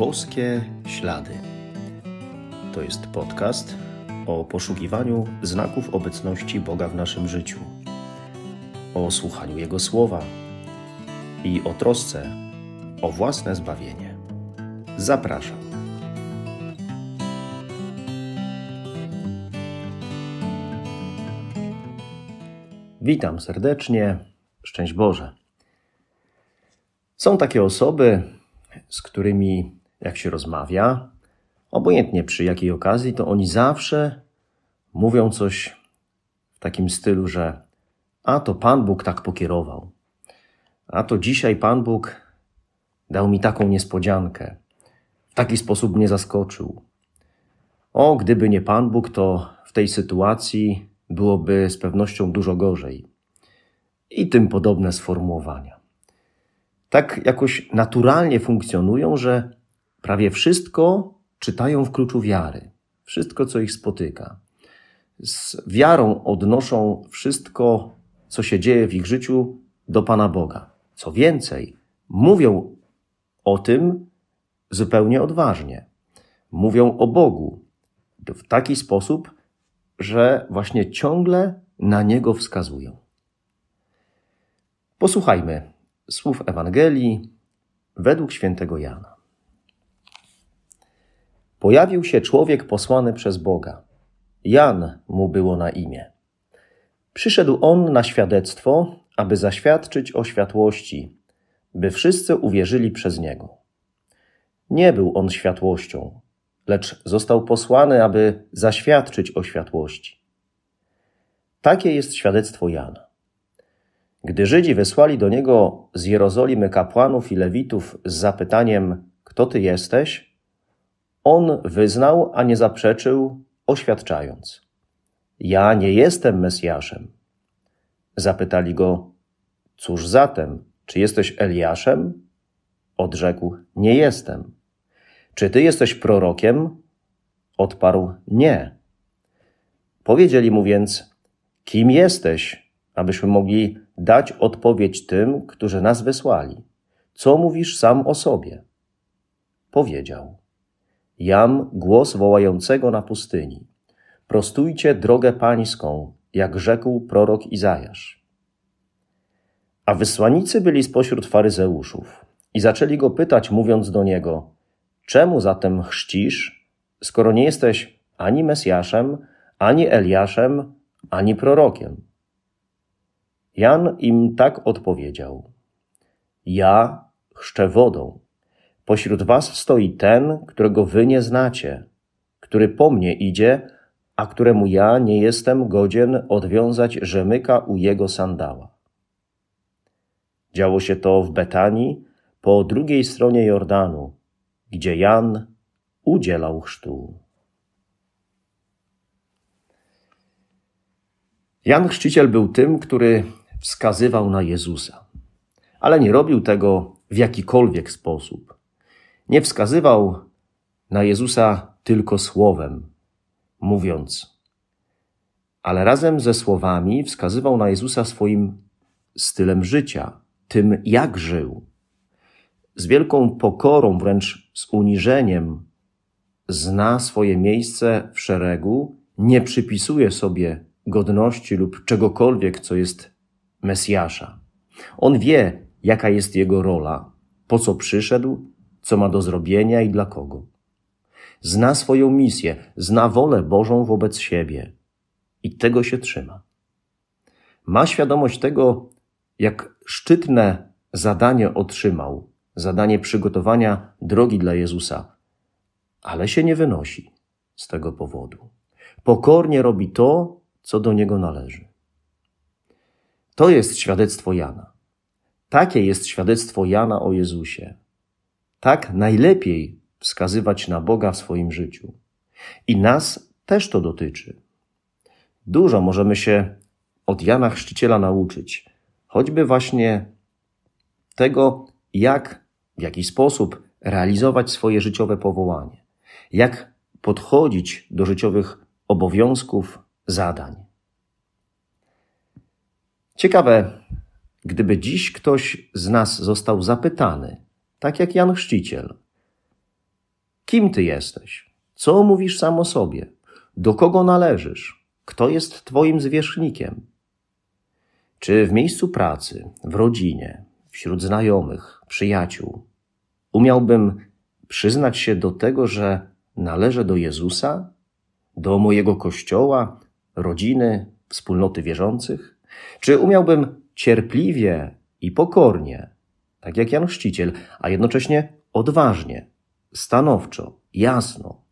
Boskie Ślady. To jest podcast o poszukiwaniu znaków obecności Boga w naszym życiu, o słuchaniu Jego słowa i o trosce o własne zbawienie. Zapraszam. Witam serdecznie. Szczęść Boże. Są takie osoby, z którymi jak się rozmawia, obojętnie przy jakiej okazji, to oni zawsze mówią coś w takim stylu, że a to Pan Bóg tak pokierował, a to dzisiaj Pan Bóg dał mi taką niespodziankę, w taki sposób mnie zaskoczył. O, gdyby nie Pan Bóg, to w tej sytuacji byłoby z pewnością dużo gorzej. I tym podobne sformułowania tak jakoś naturalnie funkcjonują, że prawie wszystko czytają w kluczu wiary. Wszystko, co ich spotyka. Z wiarą odnoszą wszystko, co się dzieje w ich życiu, do Pana Boga. Co więcej, mówią o tym zupełnie odważnie. Mówią o Bogu w taki sposób, że właśnie ciągle na Niego wskazują. Posłuchajmy słów Ewangelii według świętego Jana. Pojawił się człowiek posłany przez Boga. Jan mu było na imię. Przyszedł on na świadectwo, aby zaświadczyć o światłości, by wszyscy uwierzyli przez niego. Nie był on światłością, lecz został posłany, aby zaświadczyć o światłości. Takie jest świadectwo Jana. Gdy Żydzi wysłali do niego z Jerozolimy kapłanów i lewitów z zapytaniem: Kto ty jesteś? On wyznał, a nie zaprzeczył, oświadczając: Ja nie jestem Mesjaszem. Zapytali go: Cóż zatem, czy jesteś Eliaszem? Odrzekł: Nie jestem. Czy ty jesteś prorokiem? Odparł: Nie. Powiedzieli mu więc: Kim jesteś? abyśmy mogli dać odpowiedź tym, którzy nas wysłali. Co mówisz sam o sobie? Powiedział: Jam głos wołającego na pustyni. Prostujcie drogę pańską, jak rzekł prorok Izajasz. A wysłannicy byli spośród faryzeuszów i zaczęli go pytać, mówiąc do niego: Czemu zatem chrzcisz, skoro nie jesteś ani Mesjaszem, ani Eliaszem, ani prorokiem? Jan im tak odpowiedział: Ja chrzczę wodą. Pośród was stoi ten, którego wy nie znacie, który po mnie idzie, a któremu ja nie jestem godzien odwiązać rzemyka u jego sandała. Działo się to w Betanii, po drugiej stronie Jordanu, gdzie Jan udzielał chrztu. Jan Chrzciciel był tym, który wskazywał na Jezusa. Ale nie robił tego w jakikolwiek sposób. Nie wskazywał na Jezusa tylko słowem, mówiąc, ale razem ze słowami wskazywał na Jezusa swoim stylem życia, tym jak żył. Z wielką pokorą, wręcz z uniżeniem, zna swoje miejsce w szeregu, nie przypisuje sobie godności lub czegokolwiek, co jest Mesjasza. On wie, jaka jest jego rola, po co przyszedł, co ma do zrobienia i dla kogo. Zna swoją misję, zna wolę Bożą wobec siebie i tego się trzyma. Ma świadomość tego, jak szczytne zadanie otrzymał, zadanie przygotowania drogi dla Jezusa, ale się nie wynosi z tego powodu. Pokornie robi to, co do niego należy. To jest świadectwo Jana. Takie jest świadectwo Jana o Jezusie. Tak najlepiej wskazywać na Boga w swoim życiu. I nas też to dotyczy. Dużo możemy się od Jana Chrzciciela nauczyć, choćby właśnie tego, jak, w jaki sposób realizować swoje życiowe powołanie, jak podchodzić do życiowych obowiązków, zadań. Ciekawe, gdyby dziś ktoś z nas został zapytany, tak jak Jan Chrzciciel, Kim ty jesteś? Co mówisz sam o sobie? Do kogo należysz? Kto jest twoim zwierzchnikiem? Czy w miejscu pracy, w rodzinie, wśród znajomych, przyjaciół umiałbym przyznać się do tego, że należę do Jezusa, do mojego kościoła, rodziny, wspólnoty wierzących? Czy umiałbym cierpliwie i pokornie, tak jak Jan Chrzciciel, a jednocześnie odważnie, stanowczo, jasno,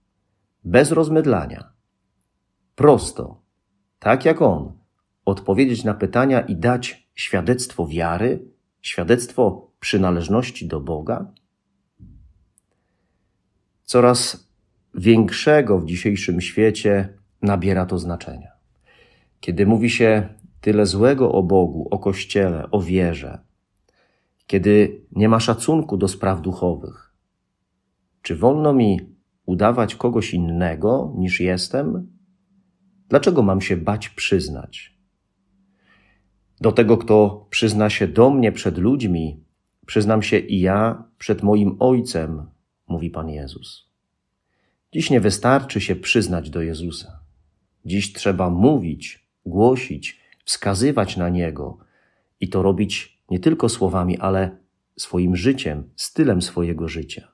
bez rozmydlania, prosto, tak jak on, odpowiedzieć na pytania i dać świadectwo wiary, świadectwo przynależności do Boga? Coraz większego w dzisiejszym świecie nabiera to znaczenia. Kiedy mówi się tyle złego o Bogu, o Kościele, o wierze, kiedy nie ma szacunku do spraw duchowych, czy wolno mi udawać kogoś innego niż jestem? Dlaczego mam się bać przyznać? Do tego, kto przyzna się do mnie przed ludźmi, przyznam się i ja przed moim Ojcem, mówi Pan Jezus. Dziś nie wystarczy się przyznać do Jezusa. Dziś trzeba mówić, głosić, wskazywać na Niego i to robić nie tylko słowami, ale swoim życiem, stylem swojego życia.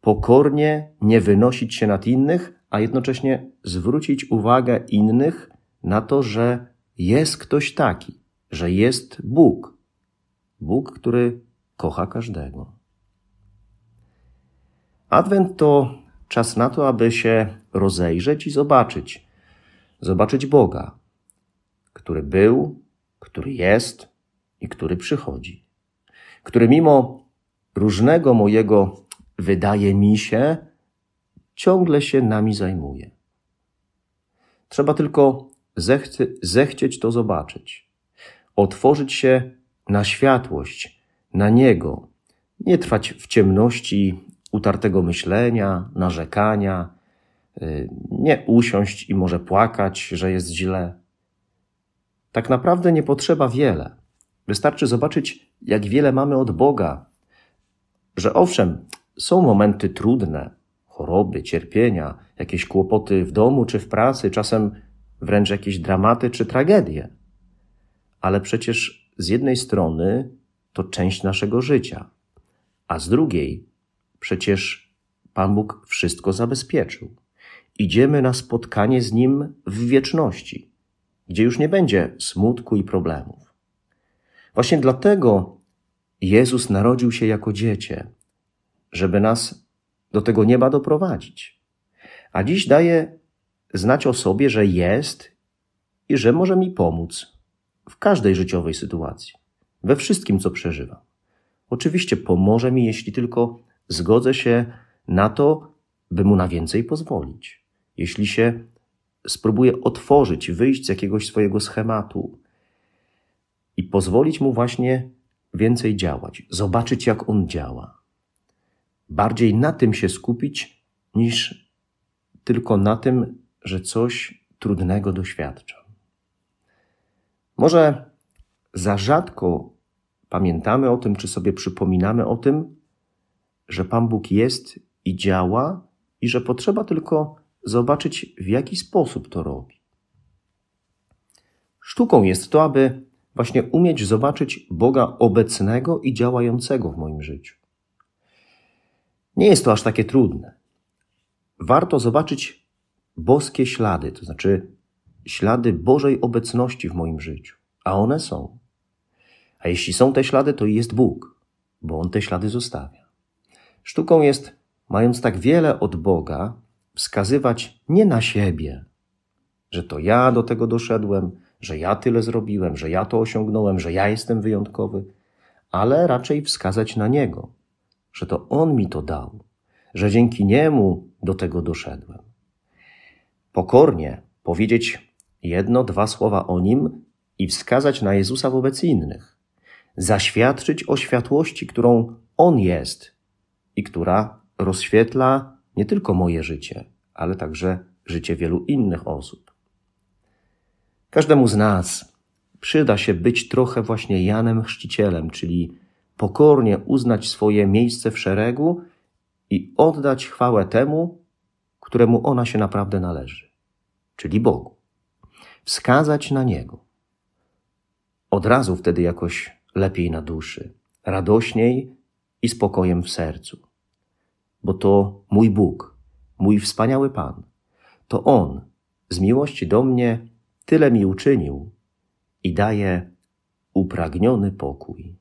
Pokornie nie wynosić się nad innych, a jednocześnie zwrócić uwagę innych na to, że jest ktoś taki, że jest Bóg. Bóg, który kocha każdego. Adwent to czas na to, aby się rozejrzeć i zobaczyć. Zobaczyć Boga, który był, który jest i który przychodzi. Który mimo różnego mojego wydaje mi się, ciągle się nami zajmuje. Trzeba tylko zechce, zechcieć to zobaczyć, otworzyć się na światłość, na Niego, nie trwać w ciemności utartego myślenia, narzekania, y, nie usiąść i może płakać, że jest źle. Tak naprawdę nie potrzeba wiele. Wystarczy zobaczyć, jak wiele mamy od Boga, że owszem, są momenty trudne, choroby, cierpienia, jakieś kłopoty w domu czy w pracy, czasem wręcz jakieś dramaty czy tragedie. Ale przecież z jednej strony to część naszego życia, a z drugiej przecież Pan Bóg wszystko zabezpieczył. Idziemy na spotkanie z Nim w wieczności, gdzie już nie będzie smutku i problemów. Właśnie dlatego Jezus narodził się jako dziecię, żeby nas do tego nieba doprowadzić. A dziś daje znać o sobie, że jest i że może mi pomóc w każdej życiowej sytuacji, we wszystkim, co przeżywam. Oczywiście pomoże mi, jeśli tylko zgodzę się na to, by mu na więcej pozwolić. Jeśli się spróbuję otworzyć, wyjść z jakiegoś swojego schematu i pozwolić mu właśnie więcej działać, zobaczyć, jak on działa. Bardziej na tym się skupić, niż tylko na tym, że coś trudnego doświadczam. Może za rzadko pamiętamy o tym, czy sobie przypominamy o tym, że Pan Bóg jest i działa, i że potrzeba tylko zobaczyć, w jaki sposób to robi. Sztuką jest to, aby właśnie umieć zobaczyć Boga obecnego i działającego w moim życiu. Nie jest to aż takie trudne. Warto zobaczyć boskie ślady, to znaczy ślady Bożej obecności w moim życiu. A one są. A jeśli są te ślady, to jest Bóg, bo On te ślady zostawia. Sztuką jest, mając tak wiele od Boga, wskazywać nie na siebie, że to ja do tego doszedłem, że ja tyle zrobiłem, że ja to osiągnąłem, że ja jestem wyjątkowy, ale raczej wskazać na Niego, że to On mi to dał, że dzięki Niemu do tego doszedłem. Pokornie powiedzieć jedno, dwa słowa o Nim i wskazać na Jezusa wobec innych, zaświadczyć o światłości, którą On jest i która rozświetla nie tylko moje życie, ale także życie wielu innych osób. Każdemu z nas przyda się być trochę właśnie Janem Chrzcicielem, czyli pokornie uznać swoje miejsce w szeregu i oddać chwałę temu, któremu ona się naprawdę należy, czyli Bogu. Wskazać na Niego. Od razu wtedy jakoś lepiej na duszy, radośniej i spokojem w sercu. Bo to mój Bóg, mój wspaniały Pan. To On z miłości do mnie tyle mi uczynił i daje upragniony pokój.